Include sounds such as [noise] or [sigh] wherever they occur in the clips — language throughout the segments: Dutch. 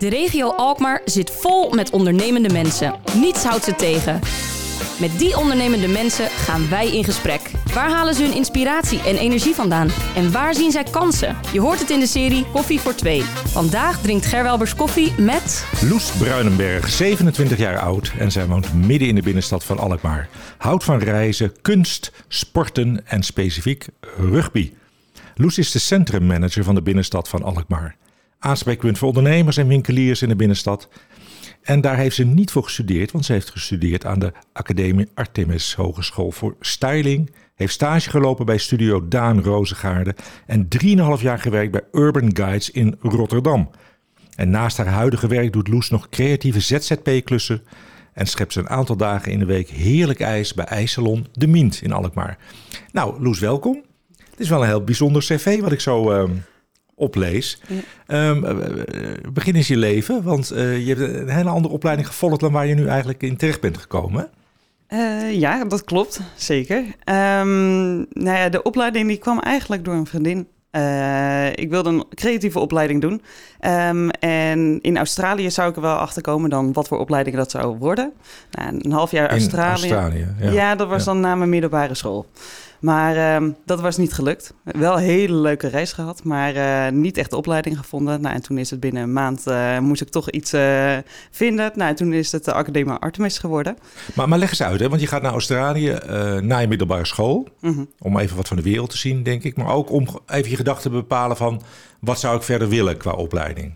De regio Alkmaar zit vol met ondernemende mensen. Niets houdt ze tegen. Met die ondernemende mensen gaan wij in gesprek. Waar halen ze hun inspiratie en energie vandaan? En waar zien zij kansen? Je hoort het in de serie Koffie voor Twee. Vandaag drinkt Gerwelbers koffie met... Loes Bruinenberg, 27 jaar oud en zij woont midden in de binnenstad van Alkmaar. Houdt van reizen, kunst, sporten en specifiek rugby. Loes is de centrummanager van de binnenstad van Alkmaar. Aanspreekpunt voor ondernemers en winkeliers in de binnenstad. En daar heeft ze niet voor gestudeerd, want ze heeft gestudeerd aan de Academie Artemis Hogeschool voor Styling. Heeft stage gelopen bij studio Daan Rozengaarde en 3,5 jaar gewerkt bij Urban Guides in Rotterdam. En naast haar huidige werk doet Loes nog creatieve ZZP-klussen en schept ze een aantal dagen in de week heerlijk ijs bij ijssalon De Mint in Alkmaar. Nou, Loes, welkom. Het is wel een heel bijzonder cv wat ik zo uh, oplees. Ja. Um, begin eens je leven, want uh, je hebt een hele andere opleiding gevolgd dan waar je nu eigenlijk in terecht bent gekomen. Uh, ja, dat klopt, zeker. Um, nou ja, de opleiding die kwam eigenlijk door een vriendin. Uh, ik wilde een creatieve opleiding doen. Um, en in Australië zou ik er wel achter komen dan wat voor opleiding dat zou worden. Nou, een half jaar Australië. Australië ja. ja. dat was ja. dan na mijn middelbare school. Maar um, dat was niet gelukt. Wel een hele leuke reis gehad, maar uh, niet echt de opleiding gevonden. Nou, en toen is het binnen een maand, uh, moest ik toch iets uh, vinden. Nou, en toen is het de Academie Artemis geworden. Maar, maar leg eens uit, hè? want je gaat naar Australië na je middelbare school. Mm -hmm. Om even wat van de wereld te zien, denk ik. Maar ook om even je gedachten te bepalen van... wat zou ik verder willen qua opleiding?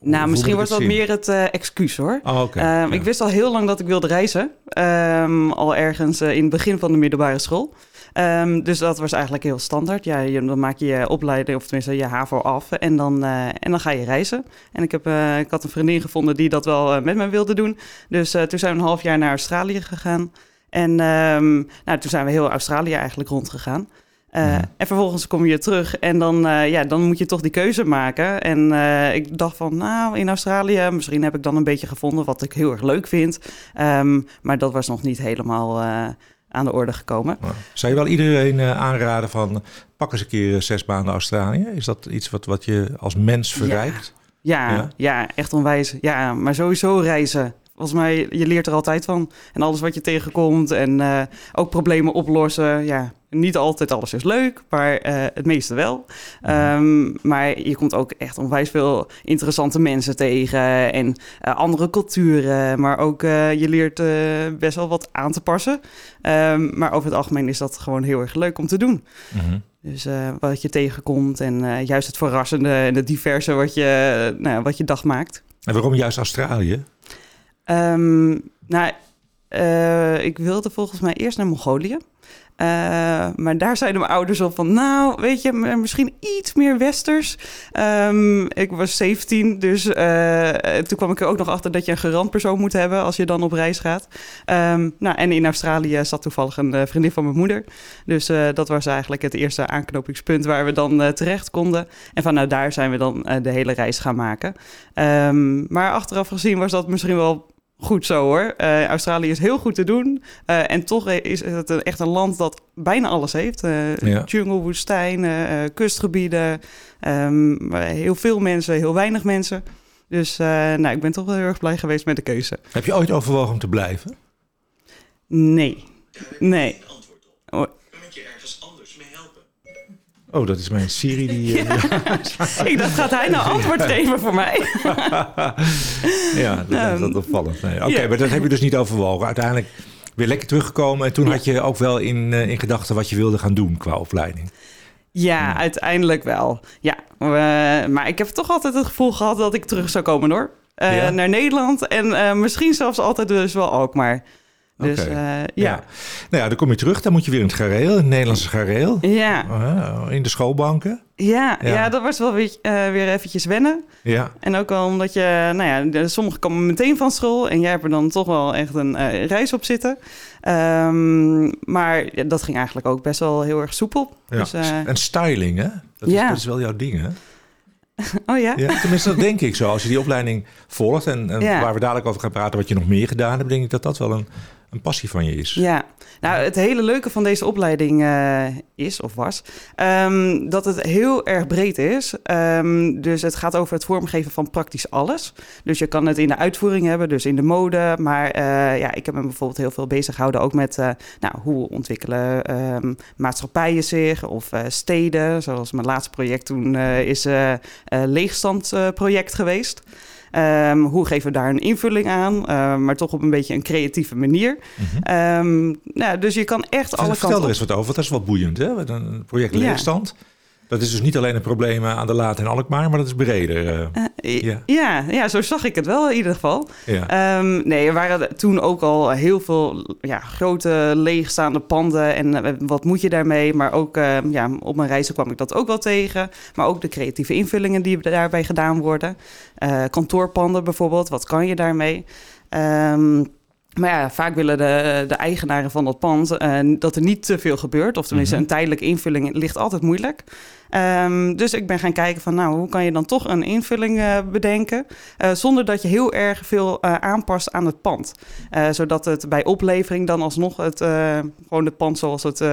Nou, misschien was dat zien? meer het uh, excuus hoor. Oh, okay. ja. Ik wist al heel lang dat ik wilde reizen. Um, al ergens uh, in het begin van de middelbare school. Um, dus dat was eigenlijk heel standaard. Ja, je, dan maak je je opleiding, of tenminste je HAVO af en dan, en dan ga je reizen. En ik, heb, ik had een vriendin gevonden die dat wel met me wilde doen. Dus toen zijn we een half jaar naar Australië gegaan. En um, nou, toen zijn we heel Australië eigenlijk rondgegaan. Uh, ja. En vervolgens kom je terug en dan, uh, ja, dan moet je toch die keuze maken. En uh, ik dacht van, nou, in Australië, misschien heb ik dan een beetje gevonden wat ik heel erg leuk vind. Um, maar dat was nog niet helemaal aan de orde gekomen. Ja. Zou je wel iedereen aanraden van, pak eens een keer zes maanden Australië? Is dat iets wat, wat je als mens verrijkt? Ja, ja, ja, echt onwijs. Ja, maar sowieso reizen. Volgens mij, je leert er altijd van. En alles wat je tegenkomt en uh, ook problemen oplossen. Ja, niet altijd alles is leuk, maar uh, het meeste wel. Um, maar je komt ook echt onwijs veel interessante mensen tegen en uh, andere culturen. Maar ook je leert best wel wat aan te passen. Um, maar over het algemeen is dat gewoon heel erg leuk om te doen. Mm-hmm. Dus uh, wat je tegenkomt en uh, juist het verrassende en het diverse wat je, nou, wat je dag maakt. En waarom juist Australië? Um, nou, uh, ik wilde volgens mij eerst naar Mongolië. Uh, maar daar zeiden mijn ouders al van, nou, weet je, misschien iets meer westers. Um, ik was 17, dus uh, toen kwam ik er ook nog achter dat je een garantpersoon moet hebben als je dan op reis gaat. Um, nou, en in Australië zat toevallig een vriendin van mijn moeder. Dus dat was eigenlijk het eerste aanknopingspunt waar we dan terecht konden. En vanuit daar zijn we dan de hele reis gaan maken. Maar achteraf gezien was dat misschien wel goed zo hoor. Uh, Australië is heel goed te doen. Uh, en toch is het een, echt een land dat bijna alles heeft. Uh, ja. Jungle, woestijnen, kustgebieden. Um, heel veel mensen, heel weinig mensen. Dus nou, ik ben toch wel heel erg blij geweest met de keuze. Heb je ooit overwogen om te blijven? Nee. Nee. Oh. Oh, dat is mijn Siri die... [laughs] Ja. [laughs] ik dacht, gaat hij nou antwoord geven voor mij? [laughs] ja, dat is um, opvallend. Nee. Oké, okay, ja. maar dat heb je dus niet overwogen. Uiteindelijk weer lekker teruggekomen. En toen ja. had je ook wel in, uh, in gedachten wat je wilde gaan doen qua opleiding. Ja, ja. uiteindelijk wel. Ja, uh, maar ik heb toch altijd het gevoel gehad dat ik terug zou komen hoor. Naar Nederland en misschien zelfs altijd dus wel ook maar... Dus okay. uh, ja. ja. Nou ja, dan kom je terug. Dan moet je weer in het gareel, het Nederlandse gareel. Ja. Oh, in de schoolbanken. Ja, ja. ja dat was wel weer, uh, weer eventjes wennen. Ja. En ook al omdat je, nou ja, sommigen komen meteen van school en jij hebt er dan toch wel echt een uh, reis op zitten. Um, maar ja, dat ging eigenlijk ook best wel heel erg soepel. Ja. Dus, en styling, hè? Dat, ja. is, dat is wel jouw ding, hè? [laughs] Oh ja? ja? Tenminste, dat denk ik zo. Als je die opleiding volgt en, waar we dadelijk over gaan praten, wat je nog meer gedaan hebt, denk ik dat dat wel een, een passie van je is. Ja, nou het hele leuke van deze opleiding uh, is, of was, um, dat het heel erg breed is. Um, dus het gaat over het vormgeven van praktisch alles. Dus je kan het in de uitvoering hebben, dus in de mode. Maar uh, ja, ik heb me bijvoorbeeld heel veel bezig gehouden ook met uh, nou, hoe ontwikkelen um, maatschappijen zich of steden. Zoals mijn laatste project toen is leegstandproject geweest. Um, hoe geven we daar een invulling aan, uh, maar toch op een beetje een creatieve manier. Mm -hmm. um, nou, dus je kan echt Vertel alle kanten kanten er eens wat over, want dat is wel boeiend. Hè? Een project leegstand. Ja. Dat is dus niet alleen een probleem aan de Laat en Alkmaar, maar dat is breder. Uh, uh, ja. ja. Ja, zo zag ik het wel in ieder geval. Ja. Um, nee, er waren toen ook al heel veel ja, grote leegstaande panden. En uh, wat moet je daarmee? Maar ook ja, op mijn reizen kwam ik dat ook wel tegen. Maar ook de creatieve invullingen die daarbij gedaan worden. kantoorpanden bijvoorbeeld, wat kan je daarmee? Um, maar ja, vaak willen de, de eigenaren van dat pand uh, dat er niet te veel gebeurt. Of tenminste, -hmm. een tijdelijke invulling ligt altijd moeilijk. Um, dus ik ben gaan kijken van, nou, hoe kan je dan toch een invulling uh, bedenken... Uh, zonder dat je heel erg veel aanpast aan het pand. zodat het bij oplevering dan alsnog het, gewoon het pand zoals het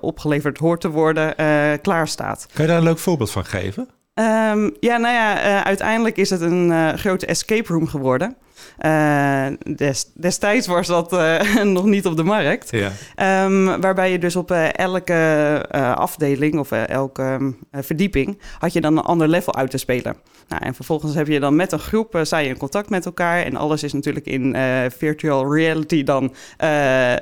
opgeleverd hoort te worden, klaar staat. Kan je daar een leuk voorbeeld van geven? Um, ja, nou ja, uiteindelijk is het een grote escape room geworden... Uh, des, destijds was dat uh, [laughs] nog niet op de markt. Ja. Um, waarbij je dus op uh, elke afdeling of elke verdieping had je dan een ander level uit te spelen. Nou, en vervolgens heb je dan met een groep, sta je in contact met elkaar. En alles is natuurlijk in virtual reality dan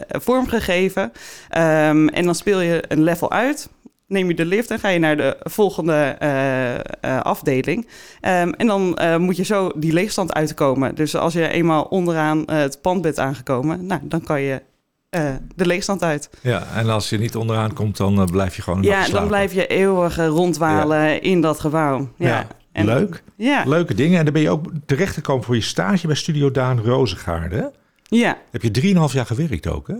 vormgegeven. Um, en dan speel je een level uit neem je de lift en ga je naar de volgende uh, uh, afdeling. Um, en dan uh, moet je zo die leegstand uitkomen. Dus als je eenmaal onderaan het pand bent aangekomen, nou, dan kan je de leegstand uit. Ja, en als je niet onderaan komt, dan blijf je gewoon. Ja, dan blijf je eeuwig rondwalen ja. in dat gebouw. Ja. ja. En, Leuk. Ja. Leuke dingen. En dan ben je ook terechtgekomen voor je stage bij Studio Daan Rozengaarde. Ja. Heb je 3,5 jaar gewerkt ook, hè?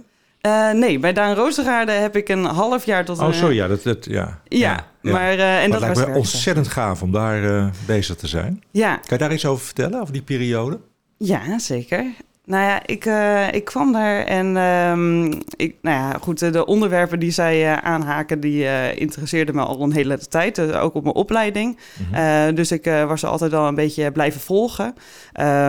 Uh, nee, bij Daan Roostergaarde heb ik een half jaar tot... Oh, sorry, ja. Dat, dat, ja, ja, ja, maar... Uh, en maar dat lijkt me ontzettend gaaf om daar uh, bezig te zijn. Ja. Kan je daar iets over vertellen, over die periode? Ja, zeker. Nou ja, ik, uh, ik kwam daar en um, ik, nou ja, goed, de onderwerpen die zij uh, aanhaken, die uh, interesseerden me al een hele tijd, ook op mijn opleiding. Mm -hmm. dus ik was er altijd al een beetje blijven volgen,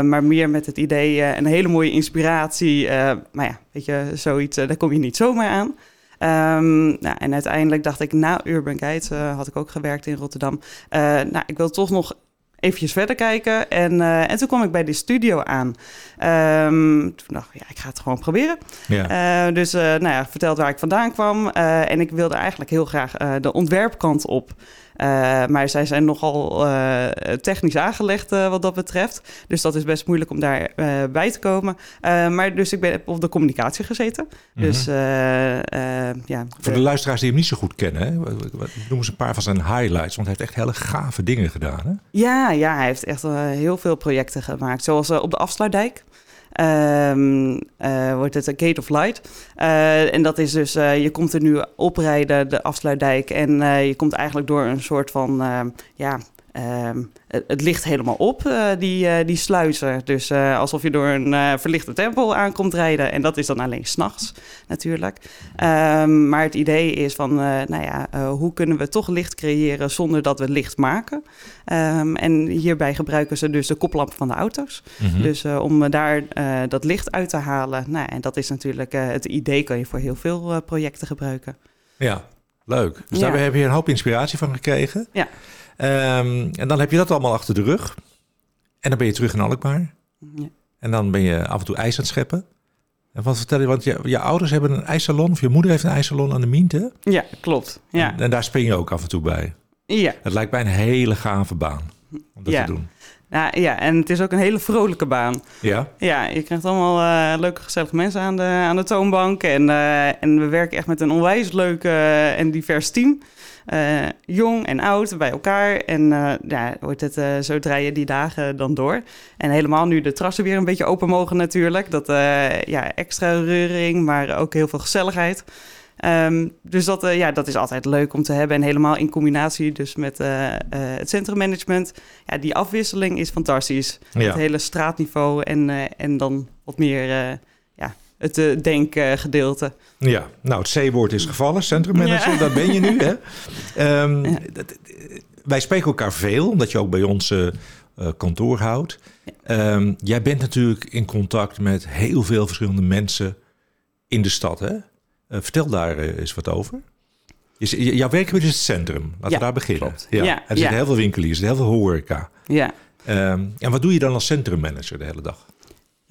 maar meer met het idee, een hele mooie inspiratie. maar ja, weet je, zoiets, daar kom je niet zomaar aan. Um, nou, en uiteindelijk dacht ik, na Urban Guide had ik ook gewerkt in Rotterdam. nou, ik wil toch nog eventjes verder kijken. En, uh, en toen kwam ik bij de studio aan. Um, toen dacht ik, ja, ik ga het gewoon proberen. Ja. Uh, dus uh, nou ja, verteld waar ik vandaan kwam. en ik wilde eigenlijk heel graag de ontwerpkant op. Uh, maar zij zijn nogal uh, technisch aangelegd uh, wat dat betreft. Dus dat is best moeilijk om daar bij te komen. maar dus ik ben op de communicatie gezeten. Mm -hmm. Dus ja. Voor de luisteraars die hem niet zo goed kennen, hè? noem eens een paar van zijn highlights. Want hij heeft echt hele gave dingen gedaan. Hè? Ja, ja, hij heeft echt heel veel projecten gemaakt. Zoals op de Afsluitdijk. Um, uh, wordt het een Gate of Light. Uh, en dat is dus, uh, je komt er nu oprijden, de afsluitdijk. En je komt eigenlijk door een soort van, ja, Um, het, het, ligt helemaal op, uh, die, uh, die sluizen. Dus uh, alsof je door een verlichte tempel aankomt rijden. En dat is dan alleen s'nachts natuurlijk. Um, maar het idee is van, nou ja, hoe kunnen we toch licht creëren zonder dat we licht maken? Um, en hierbij gebruiken ze dus de koplamp van de auto's. Mm -hmm. Dus om daar dat licht uit te halen. Nou, en dat is natuurlijk, het idee kan je voor heel veel projecten gebruiken. Ja, leuk. Dus ja. daar heb je een hoop inspiratie van gekregen. Ja. Um, en dan heb je dat allemaal achter de rug. En dan ben je terug in Alkmaar. Ja. En dan ben je af en toe ijs aan het scheppen. En wat vertel je, want je, je ouders hebben een ijssalon, of je moeder heeft een ijssalon aan de Mient, Ja, klopt. Ja. En, en, daar spring je ook af en toe bij. Ja. Het lijkt mij een hele gave baan om dat ja. te doen. Ja, ja, en het is ook een hele vrolijke baan. Ja? Ja, je krijgt allemaal uh, leuke, gezellige mensen aan de, aan de toonbank. En, uh, en we werken echt met een onwijs leuk uh, en divers team. Uh, jong en oud bij elkaar. En uh, ja, wordt het, uh, zo draai je die dagen dan door. En helemaal nu de terrassen weer een beetje open mogen natuurlijk. Dat ja, extra reuring, maar ook heel veel gezelligheid. Um, dus dat, ja, dat is altijd leuk om te hebben. En helemaal in combinatie dus met het centrummanagement. Ja, die afwisseling is fantastisch. Ja. Het hele straatniveau en, en dan wat meer het uh, denkgedeelte. ja, nou het C-woord is gevallen, centrummanager, Ja. dat ben je nu. Hè? [laughs] Ehm, dat- wij spreken elkaar veel, omdat je ook bij ons eh, eh, kantoor houdt. Ehm, jij bent natuurlijk in contact met heel veel verschillende mensen in de stad. Hè? Eh, vertel daar eh, eens wat over. Je, jouw werkgebied is het centrum. Laten we daar beginnen. klopt. Ja. Ja, Er zitten ja. heel veel winkeliers, er heel veel horeca. Ja. Ehm, en wat doe je dan als centrummanager de hele dag?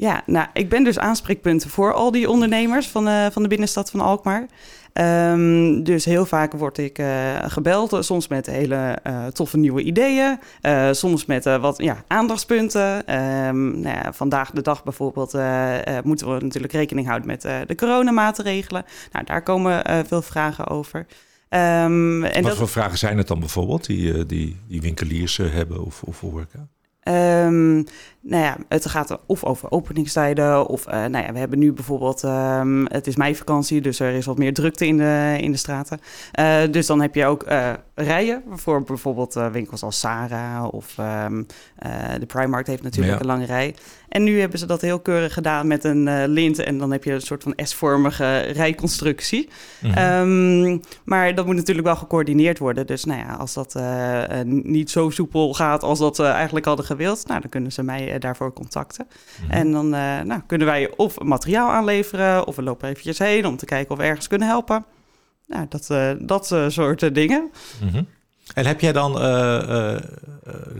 Ja, nou, ik ben dus aanspreekpunt voor al die ondernemers van, de van de binnenstad van Alkmaar. Ehm, dus heel vaak word ik eh, gebeld, eh, soms met hele eh, toffe nieuwe ideeën, eh, soms met eh, wat ja, aandachtspunten. Ehm, nou ja, vandaag de dag bijvoorbeeld eh, eh, moeten we natuurlijk rekening houden met eh, de coronamaatregelen. Nou, daar komen eh, veel vragen over. Ehm, en wat dat, voor vragen zijn het dan bijvoorbeeld die, eh, die, die winkeliers eh, hebben of, of horeca? Ehm, nou ja, het gaat of over openingstijden. Of eh, nou ja, we hebben nu bijvoorbeeld. ehm, het is meivakantie, dus er is wat meer drukte in de, in de straten. Eh, dus dan heb je ook eh, rijen voor bijvoorbeeld eh, winkels als Sarah of ehm, eh, de Primark heeft natuurlijk Ja. een lange rij. En nu hebben ze dat heel keurig gedaan met een eh, lint en dan heb je een soort van S-vormige rijconstructie. Mhm. Ehm, maar dat moet natuurlijk wel gecoördineerd worden. Dus nou ja, als dat niet zo soepel gaat als dat we eigenlijk hadden gewild, nou, dan kunnen ze mij daarvoor contacten. Mhm. En dan nou, kunnen wij of materiaal aanleveren, of we lopen eventjes heen om te kijken of we ergens kunnen helpen. Nou, dat, eh, dat eh, soort eh, dingen. Mhm. En heb jij dan,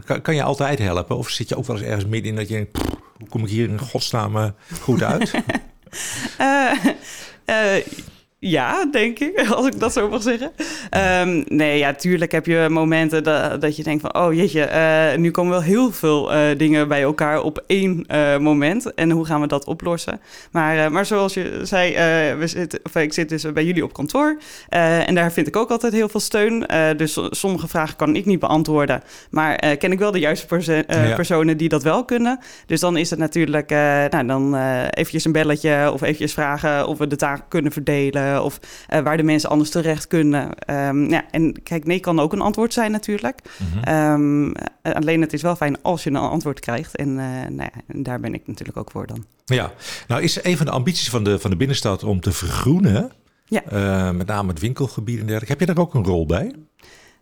kan, kan je altijd helpen? Of zit je ook wel eens ergens midden in dat je denkt, "Pff, hoe kom ik hier in godsnaam goed uit? [laughs] Ja, denk ik, [laughs] als ik dat zo mag zeggen. Ehm, nee, ja, tuurlijk heb je momenten dat, dat je denkt van... oh jeetje, eh, nu komen wel heel veel eh, dingen bij elkaar op één eh, moment. En hoe gaan we dat oplossen? Maar, maar zoals je zei, we zitten, of, ik zit dus bij jullie op kantoor. en daar vind ik ook altijd heel veel steun. Dus so- sommige vragen kan ik niet beantwoorden. Maar ken ik wel de juiste perso- Ja. personen die dat wel kunnen. Dus dan is het natuurlijk, nou dan eventjes een belletje of eventjes vragen of we de taak kunnen verdelen of eh, waar de mensen anders terecht kunnen. Ehm, ja, en kijk, nee kan ook een antwoord zijn natuurlijk. Mhm. Ehm, eh, alleen het is wel fijn als je een antwoord krijgt en, eh, nou ja, en daar ben ik natuurlijk ook voor dan. Ja, nou is een van de ambities van de, van de binnenstad om te vergroenen. Ja. Eh, met name het winkelgebied en dergelijke. Heb je daar ook een rol bij?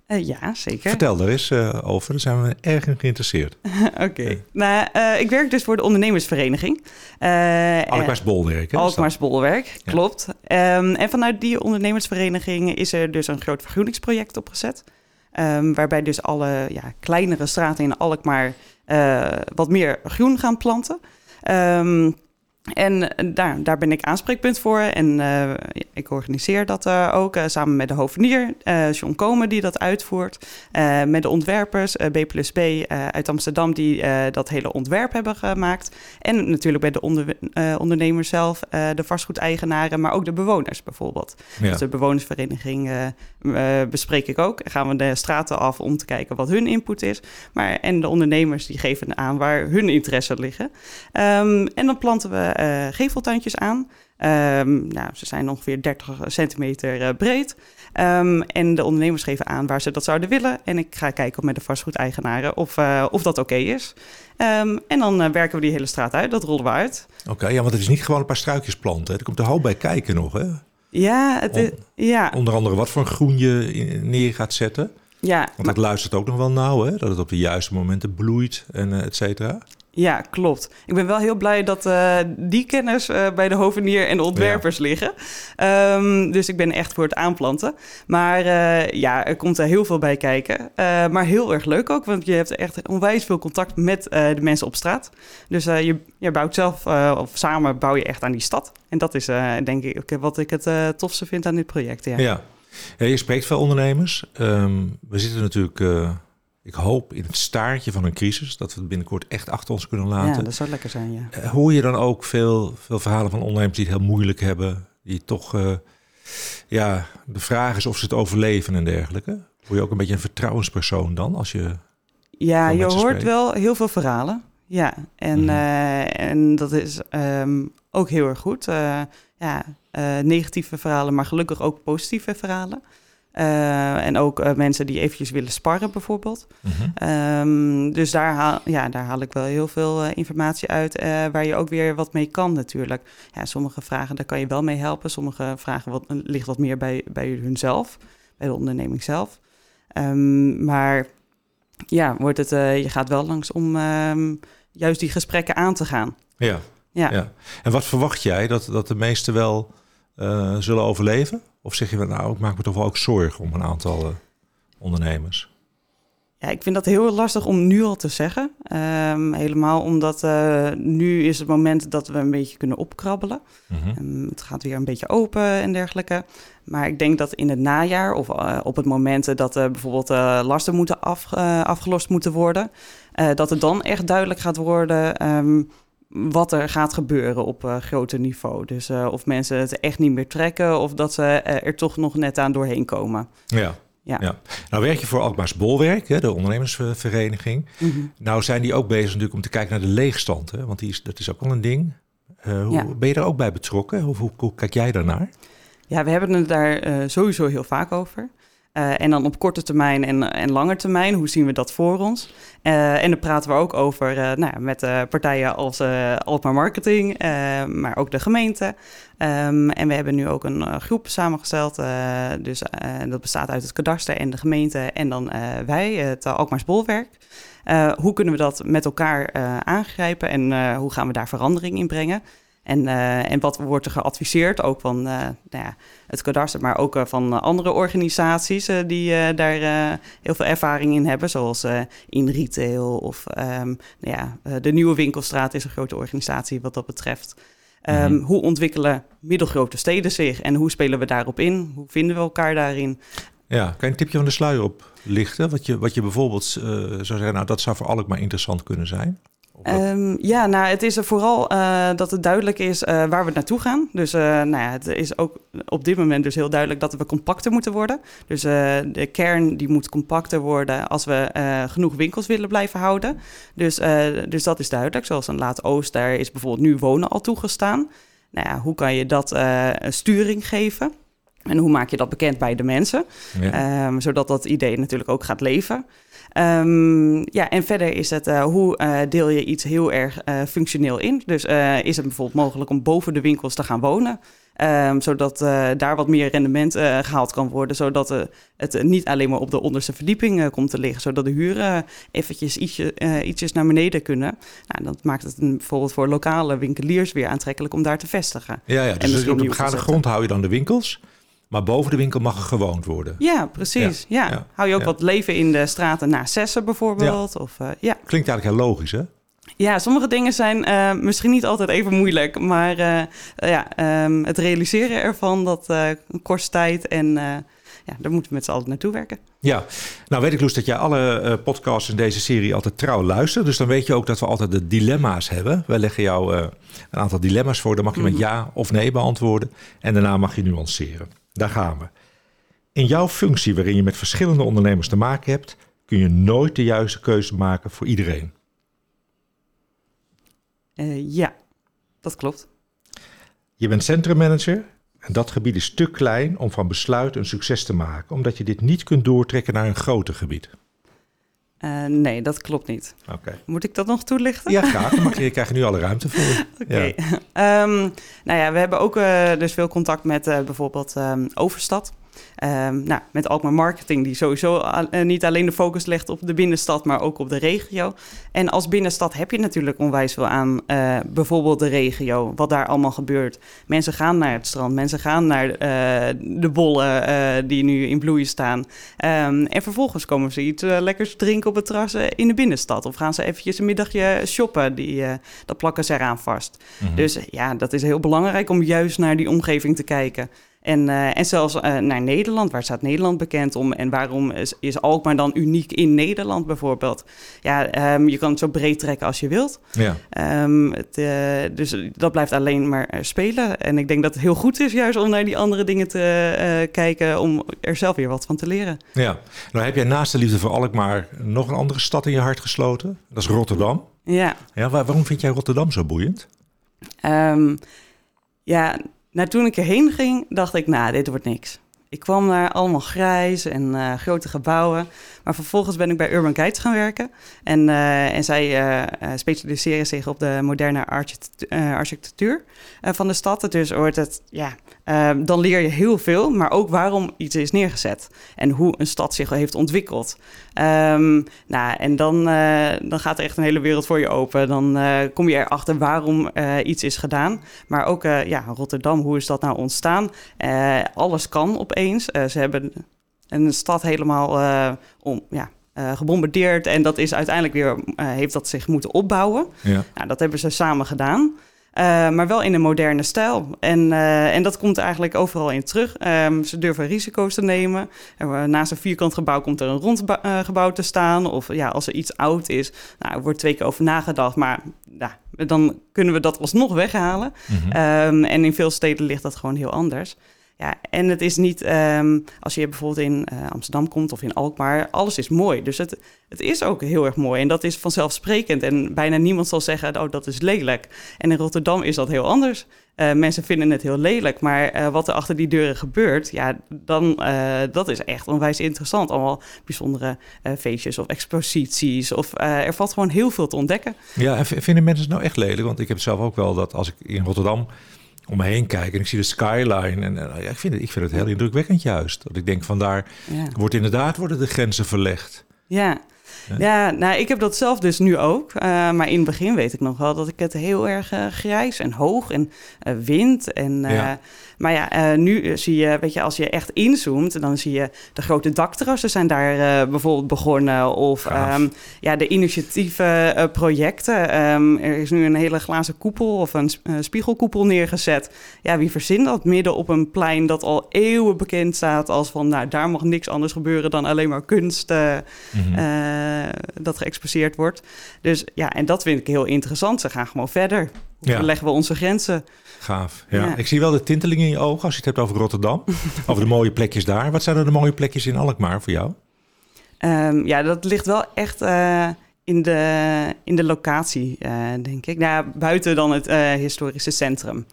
Eh, ja, zeker. Vertel daar eens eh, over, daar zijn we erg in geïnteresseerd. [laughs] Oké. Nou, eh, ik werk dus voor de ondernemersvereniging. En- Alkmaars Bolwerk. hè? Alkmaars Bolwerk, Ja. klopt. Ehm, en vanuit die ondernemersvereniging is er dus een groot vergroeningsproject opgezet. Ehm, waarbij dus alle ja, kleinere straten in Alkmaar wat meer groen gaan planten. Ehm, en daar, daar ben ik aanspreekpunt voor. En eh, ik organiseer dat eh, ook eh, samen met de hovenier, eh John Komen, die dat uitvoert. eh, met de ontwerpers, eh, B plus B eh, uit Amsterdam, die eh, dat hele ontwerp hebben gemaakt. En natuurlijk bij de onder, eh, ondernemers zelf, eh, de vastgoedeigenaren, maar ook de bewoners bijvoorbeeld. Ja. Dus de bewonersvereniging eh, eh, bespreek ik ook. Gaan we de straten af om te kijken wat hun input is. Maar, en de ondernemers die geven aan waar hun interesse liggen. Ehm, en dan planten we eh, geveltuintjes aan. Ehm, nou, ze zijn ongeveer 30 centimeter eh, breed. Ehm, en de ondernemers geven aan waar ze dat zouden willen. En ik ga kijken met de vastgoedeigenaren of, eh, of dat oké is. Ehm, en dan eh, werken we die hele straat uit. Dat rollen we uit. Oké, ja, want het is niet gewoon een paar struikjes planten. hè. Er komt een hoop bij kijken nog. Hè? Ja, het is, ja, Onder andere wat voor groen je in- neer gaat zetten. ja, Want dat luistert ook nog wel nauw, hè? dat het op de juiste momenten bloeit en eh, et cetera. Ja, klopt. Ik ben wel heel blij dat eh, die kennis eh, bij de hovenier en de ontwerpers liggen. Ehm, dus ik ben echt voor het aanplanten. Maar eh, ja, er komt er heel veel bij kijken. Maar heel erg leuk ook, want je hebt echt onwijs veel contact met de mensen op straat. Dus je, je bouwt zelf, of samen bouw je echt aan die stad. En dat is denk ik wat ik het tofste vind aan dit project. Ja. Ja. Ja, je spreekt veel ondernemers. Ehm, we zitten natuurlijk, ik hoop, in het staartje van een crisis. Dat we het binnenkort echt achter ons kunnen Ja, laten. dat zou lekker zijn, ja. Eh, Hoor je dan ook veel, veel verhalen van ondernemers die het heel moeilijk hebben? Die toch, eh, ja, de vraag is of ze het overleven en dergelijke. Word je ook een beetje een vertrouwenspersoon dan? Als je, Ja, je hoort wel heel veel verhalen. Ja, en, Mhm. eh, en dat is ehm, ook heel erg goed. Ja, negatieve verhalen, maar gelukkig ook positieve verhalen. Uh, en ook uh, mensen die eventjes willen sparren bijvoorbeeld. Mm -hmm. um, dus daar haal, ja, daar haal ik wel heel veel uh, informatie uit... waar je ook weer wat mee kan natuurlijk. Ja, sommige vragen, daar kan je wel mee helpen. Sommige vragen wat, ligt wat meer bij, bij hunzelf, bij de onderneming zelf. Um, maar ja, wordt het, je gaat wel langs om um, juist die gesprekken aan te gaan. Ja. Ja. ja. En wat verwacht jij dat, dat de meesten wel zullen overleven? Of zeg je, nou, ik maak me toch wel ook zorgen om een aantal uh, ondernemers? Ja, ik vind dat heel lastig om nu al te zeggen. Um, helemaal omdat uh, nu is het moment dat we een beetje kunnen opkrabbelen. Mm -hmm. um, het gaat weer een beetje open en dergelijke. Maar ik denk dat in het najaar of uh, op het moment dat er bijvoorbeeld uh, lasten moeten af, afgelost moeten worden, dat het dan echt duidelijk gaat worden. Um, wat er gaat gebeuren op uh, groter niveau. Dus uh, of mensen het echt niet meer trekken of dat ze uh, er toch nog net aan doorheen komen. Ja. Ja. ja. Nou werk je voor Alkmaars Bolwerk, hè, de ondernemersvereniging. Mm -hmm. Nou zijn die ook bezig natuurlijk om te kijken naar de leegstand. Hè, want die is, dat is ook wel een ding. hoe, ja. Ben je daar ook bij betrokken? Hoe, hoe kijk jij daarnaar? Ja, we hebben het daar sowieso heel vaak over. Uh, en dan op korte termijn en, en lange termijn, hoe zien we dat voor ons? Uh, en dan praten we ook over nou, met partijen als Alpma Marketing, maar ook de gemeente. Um, en we hebben nu ook een groep samengesteld. dus dat bestaat uit het kadaster en de gemeente en dan wij, het Alkmaars Bolwerk. hoe kunnen we dat met elkaar aangrijpen en hoe gaan we daar verandering in brengen? En, uh, en wat wordt er geadviseerd, ook van uh, nou ja, het kadaster, maar ook uh, van andere organisaties die daar heel veel ervaring in hebben, zoals in retail of um, nou ja, de Nieuwe Winkelstraat is een grote organisatie wat dat betreft. Um, mm -hmm. Hoe ontwikkelen middelgrote steden zich en hoe spelen we daarop in? Hoe vinden we elkaar daarin? Ja, kan je een tipje van de sluier oplichten? Wat je, wat je bijvoorbeeld zou zeggen, nou dat zou voor Alkmaar interessant kunnen zijn? Um, ja, nou, het is er vooral uh, dat het duidelijk is uh, waar we naartoe gaan. Dus uh, nou ja, het is ook op dit moment dus heel duidelijk dat we compacter moeten worden. Dus de kern die moet compacter worden als we genoeg winkels willen blijven houden. Dus, dus dat is duidelijk. Zoals een Laat Oost, daar is bijvoorbeeld nu wonen al toegestaan. Nou ja, hoe kan je dat een sturing geven? En hoe maak je dat bekend bij de mensen? Ja. Um, zodat dat idee natuurlijk ook gaat leven. Um, ja, en verder is het uh, hoe uh, deel je iets heel erg uh, functioneel in. Dus is het bijvoorbeeld mogelijk om boven de winkels te gaan wonen. Um, zodat daar wat meer rendement gehaald kan worden. Zodat het niet alleen maar op de onderste verdieping komt te liggen. Zodat de huren eventjes ietsje, ietsjes naar beneden kunnen. Nou, dat maakt het bijvoorbeeld voor lokale winkeliers weer aantrekkelijk om daar te vestigen. Ja, ja dus op de begane grond hou je dan de winkels. Maar boven de winkel mag er gewoond worden. Ja, precies. Ja, ja. ja. Hou je ook wat leven in de straten na Zessen bijvoorbeeld? Of, uh, ja. Klinkt eigenlijk heel logisch, hè? Ja, sommige dingen zijn uh, misschien niet altijd even moeilijk. Maar uh, ja, um, het realiseren ervan, dat kost tijd. En ja, daar moeten we met z'n allen naartoe werken. Ja, nou weet ik Loes dat jij alle podcasts in deze serie altijd trouw luistert. Dus dan weet je ook dat we altijd de dilemma's hebben. We leggen jou een aantal dilemma's voor. Dan mag je met ja of nee beantwoorden. En daarna mag je nuanceren. Daar gaan we. In jouw functie, waarin je met verschillende ondernemers te maken hebt, kun je nooit de juiste keuze maken voor iedereen. Uh, ja, dat klopt. Je bent centrummanager en dat gebied is te klein om van besluit een succes te maken, omdat je dit niet kunt doortrekken naar een groter gebied. Uh, nee, dat klopt niet. Okay. Moet ik dat nog toelichten? Ja, graag. Maar je krijgt nu alle ruimte voor. [laughs] Oké. Okay. Ja. Um, nou ja, we hebben ook uh, dus veel contact met uh, bijvoorbeeld um, Overstad. Um, nou, met Alkmaar Marketing, die sowieso uh, niet alleen de focus legt op de binnenstad, maar ook op de regio. En als binnenstad heb je natuurlijk onwijs veel aan uh, bijvoorbeeld de regio, wat daar allemaal gebeurt. Mensen gaan naar het strand, mensen gaan naar uh, de bollen die nu in bloei staan. Um, en vervolgens komen ze iets lekkers drinken op het terras in de binnenstad. Of gaan ze eventjes een middagje shoppen, die, dat plakken ze eraan vast. Mm -hmm. Dus ja, dat is heel belangrijk om juist naar die omgeving te kijken. En, uh, en zelfs uh, naar Nederland, waar staat Nederland bekend om? En waarom is, is Alkmaar dan uniek in Nederland bijvoorbeeld? Ja, um, je kan het zo breed trekken als je wilt. Ja. Um, het, uh, dus dat blijft alleen maar spelen. En ik denk dat het heel goed is juist om naar die andere dingen te kijken... om er zelf weer wat van te leren. Ja, nou heb jij naast de liefde voor Alkmaar nog een andere stad in je hart gesloten. Dat is Rotterdam. Ja. ja waar, waarom vind jij Rotterdam zo boeiend? Um, ja, nou, toen ik erheen ging, dacht ik, nou, dit wordt niks. Ik kwam daar allemaal grijs en uh, grote gebouwen. Maar vervolgens ben ik bij Urban Guides gaan werken. En, uh, en zij uh, specialiseren zich op de moderne architectuur van de stad. Dus wordt het, ja, dan leer je heel veel. Maar ook waarom iets is neergezet. En hoe een stad zich heeft ontwikkeld. Um, nou, en dan, dan gaat er echt een hele wereld voor je open. Dan kom je erachter waarom iets is gedaan. Maar ook ja, Rotterdam, hoe is dat nou ontstaan? alles kan opeens. ze hebben een stad helemaal uh, om, ja, uh, gebombardeerd. En dat is uiteindelijk weer, heeft dat zich moeten opbouwen. Ja. Nou, dat hebben ze samen gedaan. maar wel in een moderne stijl. En, en dat komt eigenlijk overal in terug. Um, ze durven risico's te nemen. naast een vierkant gebouw komt er een rond gebouw te staan. Of ja, als er iets oud is, nou, er wordt twee keer over nagedacht. Maar ja, dan kunnen we dat alsnog weghalen. Mm -hmm. um, en in veel steden ligt dat gewoon heel anders. Ja, en het is niet, um, als je bijvoorbeeld in uh, Amsterdam komt of in Alkmaar, alles is mooi. Dus het, het is ook heel erg mooi en dat is vanzelfsprekend. En bijna niemand zal zeggen, oh, dat is lelijk. En in Rotterdam is dat heel anders. Uh, mensen vinden het heel lelijk, maar uh, wat er achter die deuren gebeurt, ja, dan, dat is echt onwijs interessant. Allemaal bijzondere feestjes of exposities of er valt gewoon heel veel te ontdekken. Ja, en vinden mensen het nou echt lelijk? Want ik heb zelf ook wel dat als ik in Rotterdam om me heen kijken en ik zie de skyline. En uh, ja, ik, vind het, ik vind het heel indrukwekkend juist. Dat ik denk van daar ja. wordt inderdaad worden de grenzen verlegd. Ja. Ja. nou, ik heb dat zelf dus nu ook. Uh, maar in het begin weet ik nog wel dat ik het heel erg uh, grijs en hoog en wind en... Ja. Maar ja, uh, nu zie je, weet je, als je echt inzoomt, dan zie je de grote dakterrassen zijn daar uh, bijvoorbeeld begonnen. Of um, ja, de initiatieve uh, projecten. Um, er is nu een hele glazen koepel of een spiegelkoepel neergezet. Ja, wie verzint dat midden op een plein dat al eeuwen bekend staat als van, nou, daar mag niks anders gebeuren dan alleen maar kunst mm -hmm. dat geëxposeerd wordt. Dus ja, en dat vind ik heel interessant. Ze gaan gewoon verder. Ja. leggen we onze grenzen? Gaaf. Ja. Ik zie wel de tinteling in je ogen als je het hebt over Rotterdam. [laughs] over de mooie plekjes daar. Wat zijn er de mooie plekjes in Alkmaar voor jou? Um, ja, dat ligt wel echt uh, in, de, in de locatie, uh, denk ik. Nou, buiten dan het uh, historische centrum.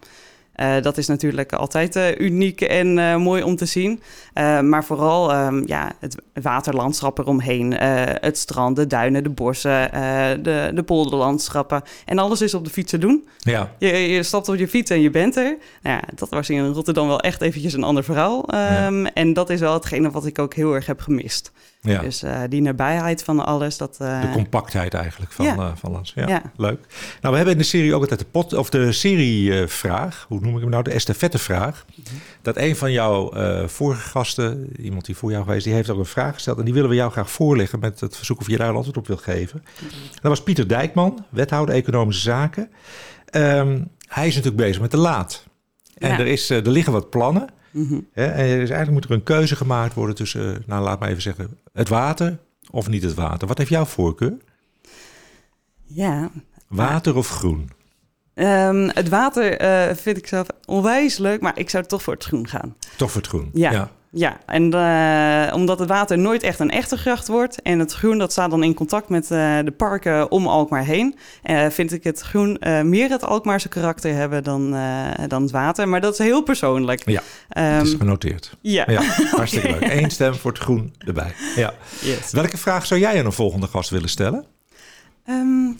Uh, dat is natuurlijk altijd uh, uniek en uh, mooi om te zien. maar vooral um, ja, het waterlandschap eromheen. het strand, de duinen, de bossen, de, de polderlandschappen. En alles is op de fiets te doen. Ja. Je, je stapt op je fiets en je bent er. Nou ja, dat was in Rotterdam wel echt eventjes een ander verhaal. Um, ja. En dat is wel hetgene wat ik ook heel erg heb gemist. Ja. Dus uh, die nabijheid van alles. Dat, uh... De compactheid eigenlijk van, ja. uh, van Lans. Ja, ja, leuk. Nou, we hebben in de serie ook altijd de pot of de serievraag. hoe noem ik hem nou? De estafettevraag. Mm -hmm. Dat een van jouw vorige gasten, iemand die voor jou geweest, die heeft ook een vraag gesteld. En die willen we jou graag voorleggen met het verzoek of je daar een antwoord op wilt geven. Mm -hmm. Dat was Pieter Dijkman, wethouder Economische Zaken. Um, hij is natuurlijk bezig met de laad. En er, is, er liggen wat plannen. Mm -hmm. en eigenlijk moet er een keuze gemaakt worden tussen, nou laat maar even zeggen, het water of niet het water. Wat heeft jouw voorkeur? Ja. Water of groen? Um, het water uh, vind ik zelf onwijs leuk, maar ik zou toch voor het groen gaan. Toch voor het groen? Ja. ja. Ja, en uh, omdat het water nooit echt een echte gracht wordt en het groen dat staat dan in contact met uh, de parken om Alkmaar heen, uh, vind ik het groen meer het Alkmaarse karakter hebben dan, dan het water. Maar dat is heel persoonlijk. Ja, um, dat is genoteerd. Ja. ja hartstikke okay. leuk. Eén stem voor het groen erbij. Ja. Yes. Welke vraag zou jij aan een volgende gast willen stellen? Um,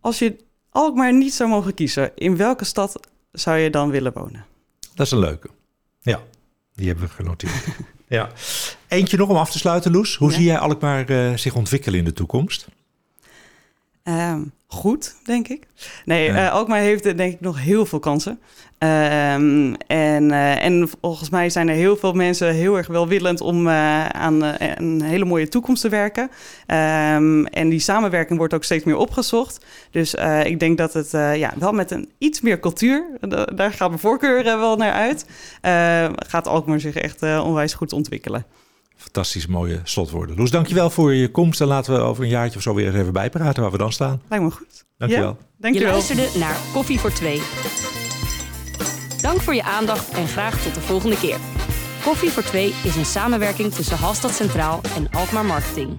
als je Alkmaar niet zou mogen kiezen, in welke stad zou je dan willen wonen? Dat is een leuke. Ja. Die hebben we genoteerd. [laughs] ja. Eentje nog om af te sluiten, Loes. Hoe ja. zie jij Alkmaar uh, zich ontwikkelen in de toekomst? Um, goed, denk ik. Nee, ja. uh, Alkmaar heeft denk ik nog heel veel kansen. Um, en, uh, en volgens mij zijn er heel veel mensen heel erg welwillend om uh, aan een hele mooie toekomst te werken. Um, en die samenwerking wordt ook steeds meer opgezocht. Dus ik denk dat het ja, wel met een iets meer cultuur, daar gaat mijn voorkeur wel naar uit, gaat Alkmaar zich echt onwijs goed ontwikkelen. Fantastisch mooie slotwoorden. Loes, dankjewel voor je komst. En laten we over een jaartje of zo weer even bijpraten waar we dan staan. Lijkt me goed. Dankjewel. Ja, dankjewel. Je luisterde naar Koffie voor Twee. Dank voor je aandacht en graag tot de volgende keer. Koffie voor Twee is een samenwerking tussen Halstad Centraal en Alkmaar Marketing.